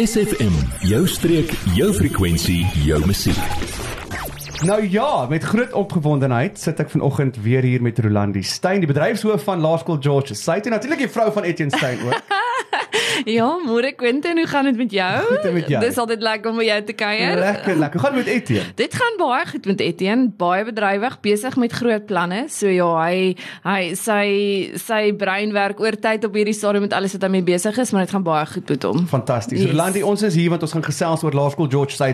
SFM, jou streek, jou frekwensie, jou musiek. Nou ja, met groot opgewondenheid sit ek vanoggend weer hier met Rolandi Steyn, die bedryfshoof van Laerskool George. Sy het natuurlik die vrou van Etienne Steyn ook. Ja, môre Quentin, hoe gaan dit met jou? Goed met jou. Dis altyd lekker om by jou te kuier. lekker, lekker. Hoe gaan met Etienne? Dit gaan baie goed met Etienne, baie bedrywig, besig met groot planne. So ja, hy hy sy sy brein werk oor tyd op hierdie stadium met alles wat hy mee besig is, maar dit gaan baie goed met hom. Fantasties. Yes. Rolandi, ons is hier want ons gaan gesels oor Laerskool George se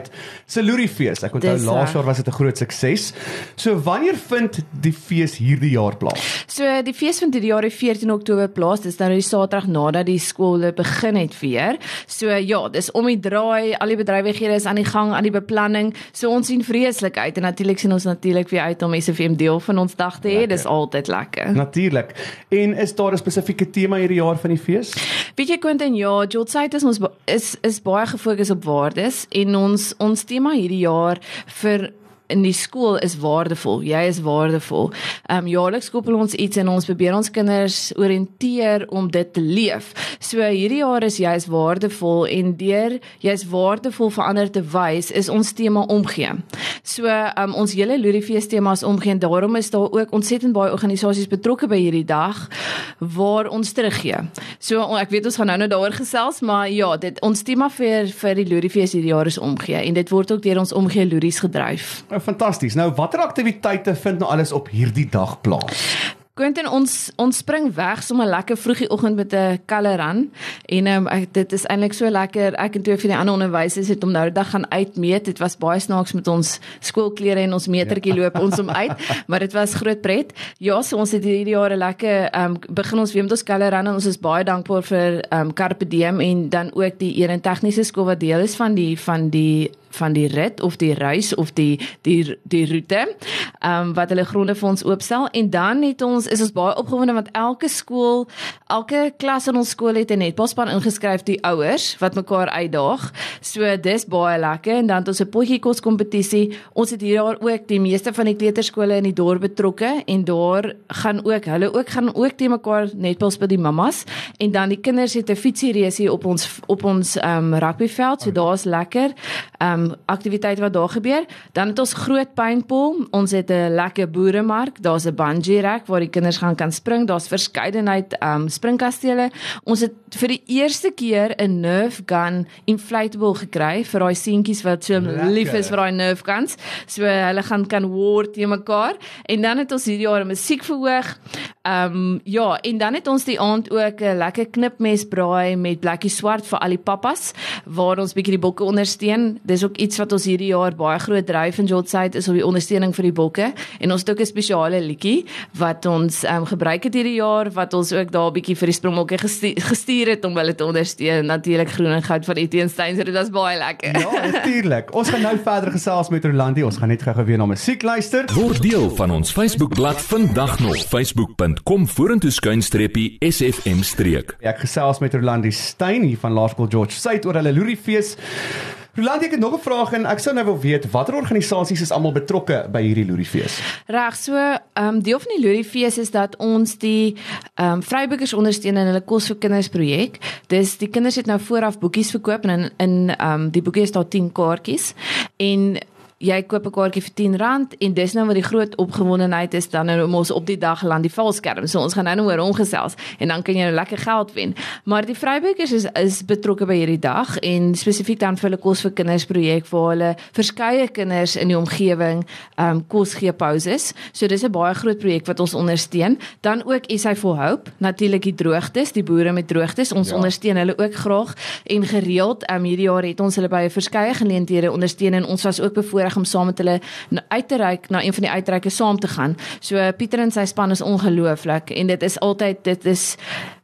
Saluri fees. Ek onthou laas jaar was dit 'n groot sukses. So wanneer vind die fees hierdie jaar plaas? So die fees vind hierdie jaar die 14 Oktober plaas. Dis nou die Saterdag nadat die skole begin het weer. So ja, dis om die draai, al die bedrywighede is aan die gang, aan die beplanning. So ons sien vreeslik uit en natuurlik sien ons natuurlik weer uit om SFM deel van ons dag te hê. Dis altyd lekker. Natuurlik. En is daar 'n spesifieke tema hierdie jaar van die fees? Weet jy Quentin, ja, George Site is ons is is baie gefokus op waardes en ons ons tema hierdie jaar vir in die skool is waardevol. Jy is waardevol. Ehm um, jaarliks koppel ons iets en ons probeer ons kinders orienteer om dit te leef. So hierdie jaar is jy is waardevol en deur jy is waardevol vir ander te wys is ons tema omgee. So ehm um, ons hele Lurifees tema is omgee en daarom is daar ook ontsettend baie organisasies betrokke by hierdie dag waar ons teruggee. So ek weet ons gaan nou nou daaroor gesels, maar ja, dit ons tema vir vir die Lurifees hierdie jaar is omgee en dit word ook deur ons omgee Luries gedryf. Nou fantasties. Nou watter aktiwiteite vind nou alles op hierdie dag plaas? Quentin ons ons spring weg sommer lekker vroeg die oggend met 'n kaleran en um, ek, dit is eintlik so lekker ek en twee van die ander onderwysers het om nou die dag gaan uitmeet dit was baie snaaks met ons skoolklere en ons metertjie loop ons om uit maar dit was groot pret ja so ons het hierdie jare lekker um, begin ons weer met ons kaleran en ons is baie dankbaar vir um, Carpe Diem en dan ook die Eren Tegniese Skool wat deel is van die van die van die rit of die reis of die die die roete. Um, wat hulle gronde vir ons oopstel en dan het ons is ons baie opgewonde want elke skool, elke klas in ons skool het 'n netbalspan ingeskryf die ouers wat mekaar uitdaag. So dis baie lekker en dan het ons 'n potjie kos kompetisie. Ons het hier jaar ook die meeste van die kleuterskole in die dorp betrokke en daar gaan ook hulle ook gaan ook te mekaar netbal speel die mammas en dan die kinders het 'n fietsieresie op ons op ons um, rugbyveld. So daar's lekker ehm um, aktiwiteite wat daar gebeur. Dan het ons groot paintball. Ons het 'n lekker boeremark. Daar's 'n bungee rack waar die kinders gaan kan spring. Daar's verskeidenheid ehm um, springkastele. Ons het vir die eerste keer 'n Nerf gun inflatable gekry vir daai seentjies wat so Lekker. lief is vir daai Nerf guns. So hulle gaan kan war te mekaar. En dan het ons hierdie jaar 'n musiek verhoog. Ehm um, ja, en dan het ons die aand ook 'n lekker knipmes braai met blikkie swart vir al die pappas waar ons bietjie die bokke ondersteun. Dis ook iets wat ons hierdie jaar baie groot dryf in Jotside is op die ondersteuning vir die bokke en ons het ook 'n spesiale liedjie wat ons ehm um, gebruik het hierdie jaar wat ons ook daar bietjie vir die springbokke gestuur, gestuur het om hulle te ondersteun. Natuurlik groen en goud van Etienne Steyn, so dit was baie lekker. Ja, natuurlik. Ons gaan nou verder gesels met Rolandi. Ons gaan net gou-gou weer na musiek luister. Word deel van ons Facebookblad vandag nog facebook.com vorentoe skuinstreepie SFM streek. Ek gesels met Rolandi Steyn hier van Laerskool George Suid oor hulle Luriefees. Rolandi, ek het nog 'n vraag en ek sou nou wil weet watter organisasies is almal betrokke by hierdie Luriefees? Reg, so ehm um, deel van die Loriefees is dat ons die ehm um, vrybokers ondersteun in hulle kos vir kinders projek. Dis die kinders het nou vooraf boekies verkoop en in in ehm um, die boekie is daar 10 kaartjies en jy koop 'n kaartjie vir R10 en dis nou wat die groot opgewondenheid is dan nou mos op die dag land die valskerm. So ons gaan nou nou oor omgesels en dan kan jy nou lekker geld wen. Maar die vrybokers is is betrokke by hierdie dag en spesifiek dan vir hulle kos vir kinders projek waar hulle verskeie kinders in die omgewing ehm um, kos gee pauses. So dis 'n baie groot projek wat ons ondersteun. Dan ook SA for Hope, natuurlik die droogtes, die boere met droogtes. Ons Ja. ja. ondersteun hulle ook graag en gereeld. Ehm um, hierdie jaar het ons hulle by verskeie geleenthede ondersteun en ons was ook bevoorreg om saam met hulle uit te reik na een van die uitreike saam te gaan. So Pieter en sy span is ongelooflik en dit is altyd dit is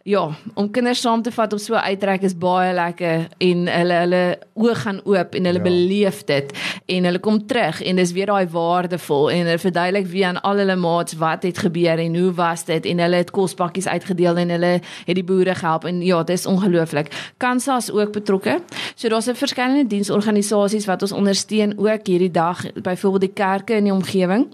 Ja, om kinders saam te vat op so 'n uitreik is baie lekker en hulle hulle oë gaan oop en hulle Ja. beleef dit en hulle kom terug en dis weer daai waardevol en hulle verduidelik weer aan al hulle maats wat het gebeur en hoe was dit en hulle het kospakkies uitgedeel en hulle het die boere gehelp en ja, dit is ongelooflik. Kansa is ook betrokke. So daar's 'n verskillende diensorganisasies wat ons ondersteun ook hierdie dag, byvoorbeeld die kerke in die omgewing.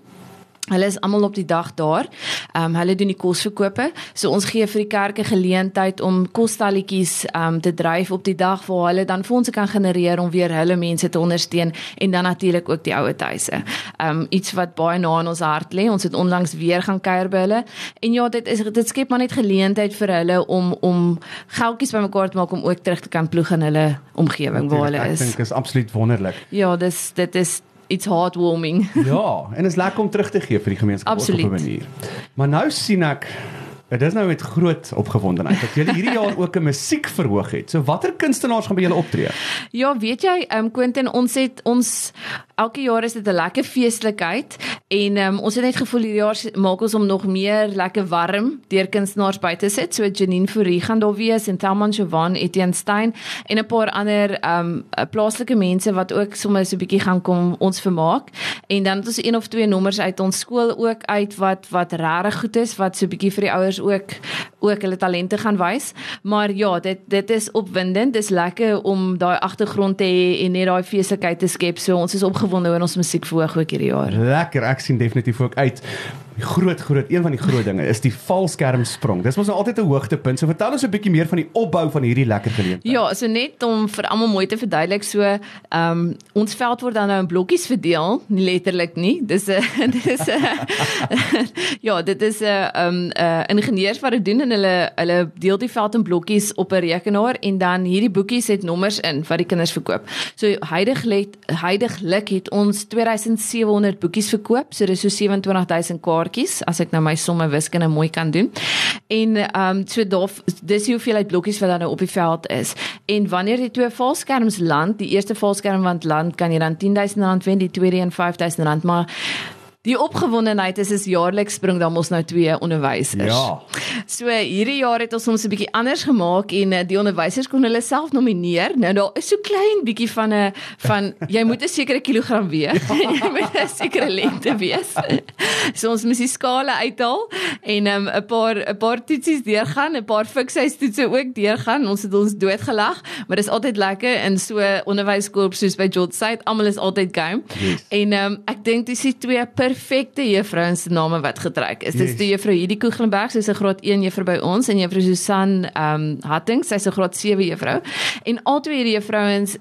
Hulle is almal op die dag daar. Ehm um, hulle doen die kosverkope. So ons gee vir die kerke geleentheid om kosstalletjies ehm um, te dryf op die dag waar hulle dan fondse kan genereer om weer hulle mense te ondersteun en dan natuurlik ook die ouer huise. Ehm um, iets wat baie na in ons hart lê. Ons het onlangs weer gaan kuier by hulle. En ja, dit is dit skep maar net geleentheid vir hulle om om geldjies bymekaar te maak om ook terug te kan ploeg in hulle omgewing waar hulle is. Ek dink is absoluut wonderlik. Ja, dis dit is it's heartwarming. ja, en is lekker om terug te gee vir die gemeenskap op 'n manier. Maar nou sien ek Dit is nou met groot opgewondenheid dat julle hierdie jaar ook 'n musiekverhoog het. So watter kunstenaars gaan by julle optree? Ja, weet jy, ehm um, Quentin, ons het ons elke jaar is dit 'n lekker feestelikheid en ehm um, ons het net gevoel hierdie jaar maak ons hom nog meer lekker warm deur kunstenaars by te sit. So Janine Fourie gaan daar wees en Thelman Jovan, Etienne Stein en 'n paar ander ehm um, plaaslike mense wat ook sommer so 'n bietjie gaan kom ons vermaak. En dan het ons een of twee nommers uit ons skool ook uit wat wat regtig goed is wat so 'n bietjie vir die ouers ook ook hulle talente gaan wys. Maar ja, dit dit is opwindend. Dis lekker om daai agtergrond te hê en net daai feeslikheid te skep. So ons is opgewonde oor ons musiek verhoog ook hierdie jaar. Lekker, ek sien definitief ook uit. Die groot groot een van die groot dinge is die valskermsprong. Dis mos nou altyd 'n hoogtepunt. So vertel ons 'n bietjie meer van die opbou van hierdie lekker geleentheid. Ja, so net om vir almal mooi te verduidelik, so ehm um, ons veld word dan nou in blokkies verdeel, nie letterlik nie. Dis 'n dis 'n ja, dit is 'n ehm um, 'n ingenieurs wat dit doen en hulle hulle deel die veld in blokkies op 'n rekenaar en dan hierdie boekies het nommers in wat die kinders verkoop. So heidaglik heidaglik het ons 2700 boekies verkoop, so dis so 27000 kaartjies as ek nou my somme wiskunde mooi kan doen. En ehm um, so daar dis die hoeveelheid blokkies wat dan nou op die veld is. En wanneer die twee valskerms land, die eerste valskerm wat land, kan jy dan R10000 wen, die tweede een R5000, maar Die opgewondenheid is is jaarliks spring dan mos nou twee onderwysers. Ja. So hierdie jaar het ons ons 'n bietjie anders gemaak en eh, die onderwysers kon hulle self nomineer. Nou daar is so klein bietjie van 'n van jy moet 'n sekere kilogram weeg. jy moet 'n sekere lengte wees. so ons moet die skale uithaal en 'n um, paar 'n paar toetsies deurgaan, 'n paar fiksheid toetse ook deurgaan. Ons het ons doodgelag, maar dis altyd lekker in so onderwyskorp soos by George Side. Almal is altyd game. Yes. En um, ek dink dis die twee perfekte juffrouens se name wat getrek is. Dis yes. die juffrou Hierdie Koeglenberg, sy's 'n graad 1 juffrou by ons en juffrou Susan ehm um, Hattings, sy's 'n graad 7 juffrou. En al twee hierdie juffrouens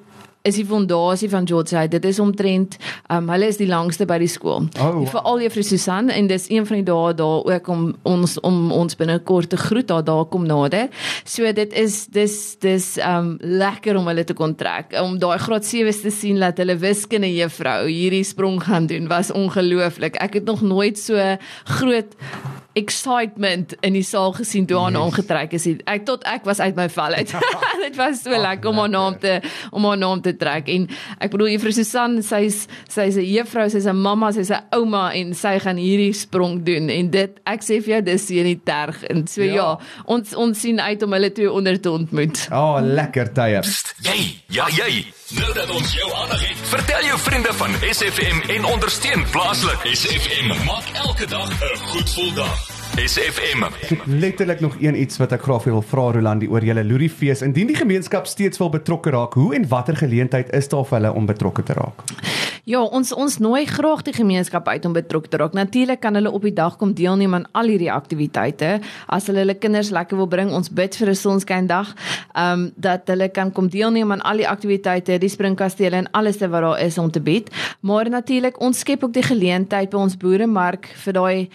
is die fondasie van George Hyde. Dit is omtrent um, hulle is die langste by die skool. Oh, Veral juffrou Susan en dis een van die dae daar ook om ons om ons binnekort te groet daar daar kom nader. So dit is dis dis um lekker om hulle te kon trek om daai graad 7's te sien dat hulle wiskunde juffrou hierdie sprong gaan doen was ongelooflik. Ek het nog nooit so groot excitement in die saal gesien toe haar yes. naam getrek is. Ek tot ek was uit my vel uit. Dit was so lekker om haar naam te om haar naam te trek en ek bedoel juffrou Susan, sy's sy's 'n juffrou, sy's 'n mamma, sy's 'n ouma en sy gaan hierdie sprong doen en dit ek sê vir jou dis hier in die terg en so ja, ja ons ons sien uit om hulle twee onder te ontmoet. Oh, lekker tye. Jy, ja jy. Nou dat ons jou aandag het, vertel jou vriende van SFM en ondersteun plaaslik. SFM maak elke dag 'n goed gevoel dag. SFM. Letterlik nog een iets wat ek graag wil vra Rolandi oor julle Loeriefees. Indien die gemeenskap steeds wil betrokke raak, hoe en watter geleentheid is daar vir hulle om betrokke te raak? Ja, ons ons nooi graag die gemeenskap uit om betrokke te raak. Natuurlik kan hulle op die dag kom deelneem aan al hierdie aktiwiteite. As hulle hulle kinders lekker wil bring, ons bid vir 'n sonskyndag, ehm um, dat hulle kan kom deelneem aan al die aktiwiteite, die springkastele en alles wat daar is om te bied. Maar natuurlik, ons skep ook die geleentheid by ons boeremark vir daai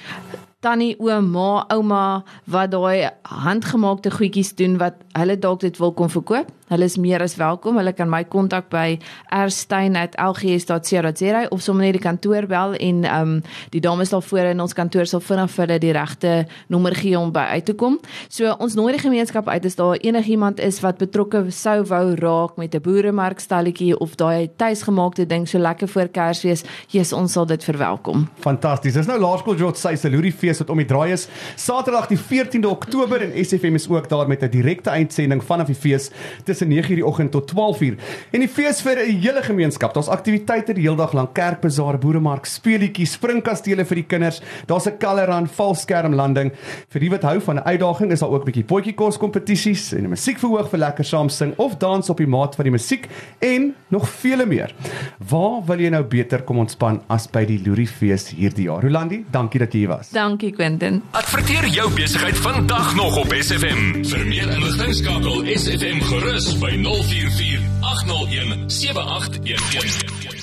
tannie, ouma, ouma wat daai handgemaakte goedjies doen wat hulle dalk dit wil kom verkoop. Hulle is meer as welkom. Hulle kan my kontak by rstein@lgs.co.za of sommer net die kantoor bel en ehm um, die dames daar voor in ons kantoor sal vinnig vir hulle die regte nommer gee om by uit te kom. So ons nooi die gemeenskap uit as daar enigiemand is wat betrokke sou wou raak met 'n boeremarkstalletjie of daai tuisgemaakte ding so lekker voor Kersfees. Jesus, ons sal dit verwelkom. Fantasties. Dis nou Laerskool George se Salurie fees wat om die draai is. Saterdag die 14de Oktober en SFM is ook daar met 'n direkte uitsending vanaf die fees. Dis tussen 9:00 die oggend tot 12:00 en die fees vir 'n hele gemeenskap. Daar's aktiwiteite die hele dag lank, kerkbazaar, boeremark, speelietjies, springkastele vir die kinders. Daar's 'n kaleran, valskermlanding. Vir die wat hou van 'n uitdaging is daar ook 'n bietjie potjie kos kompetisies en 'n musiekverhoog vir lekker saam sing of dans op die maat van die musiek en nog vele meer. Waar wil jy nou beter kom ontspan as by die Loerie fees hierdie jaar? Rolandi, dankie dat jy hier was. Dankie Quentin. Adverteer jou besigheid vandag nog op SFM. Vir meer inligting skakel SFM gerus by 044 801 7811.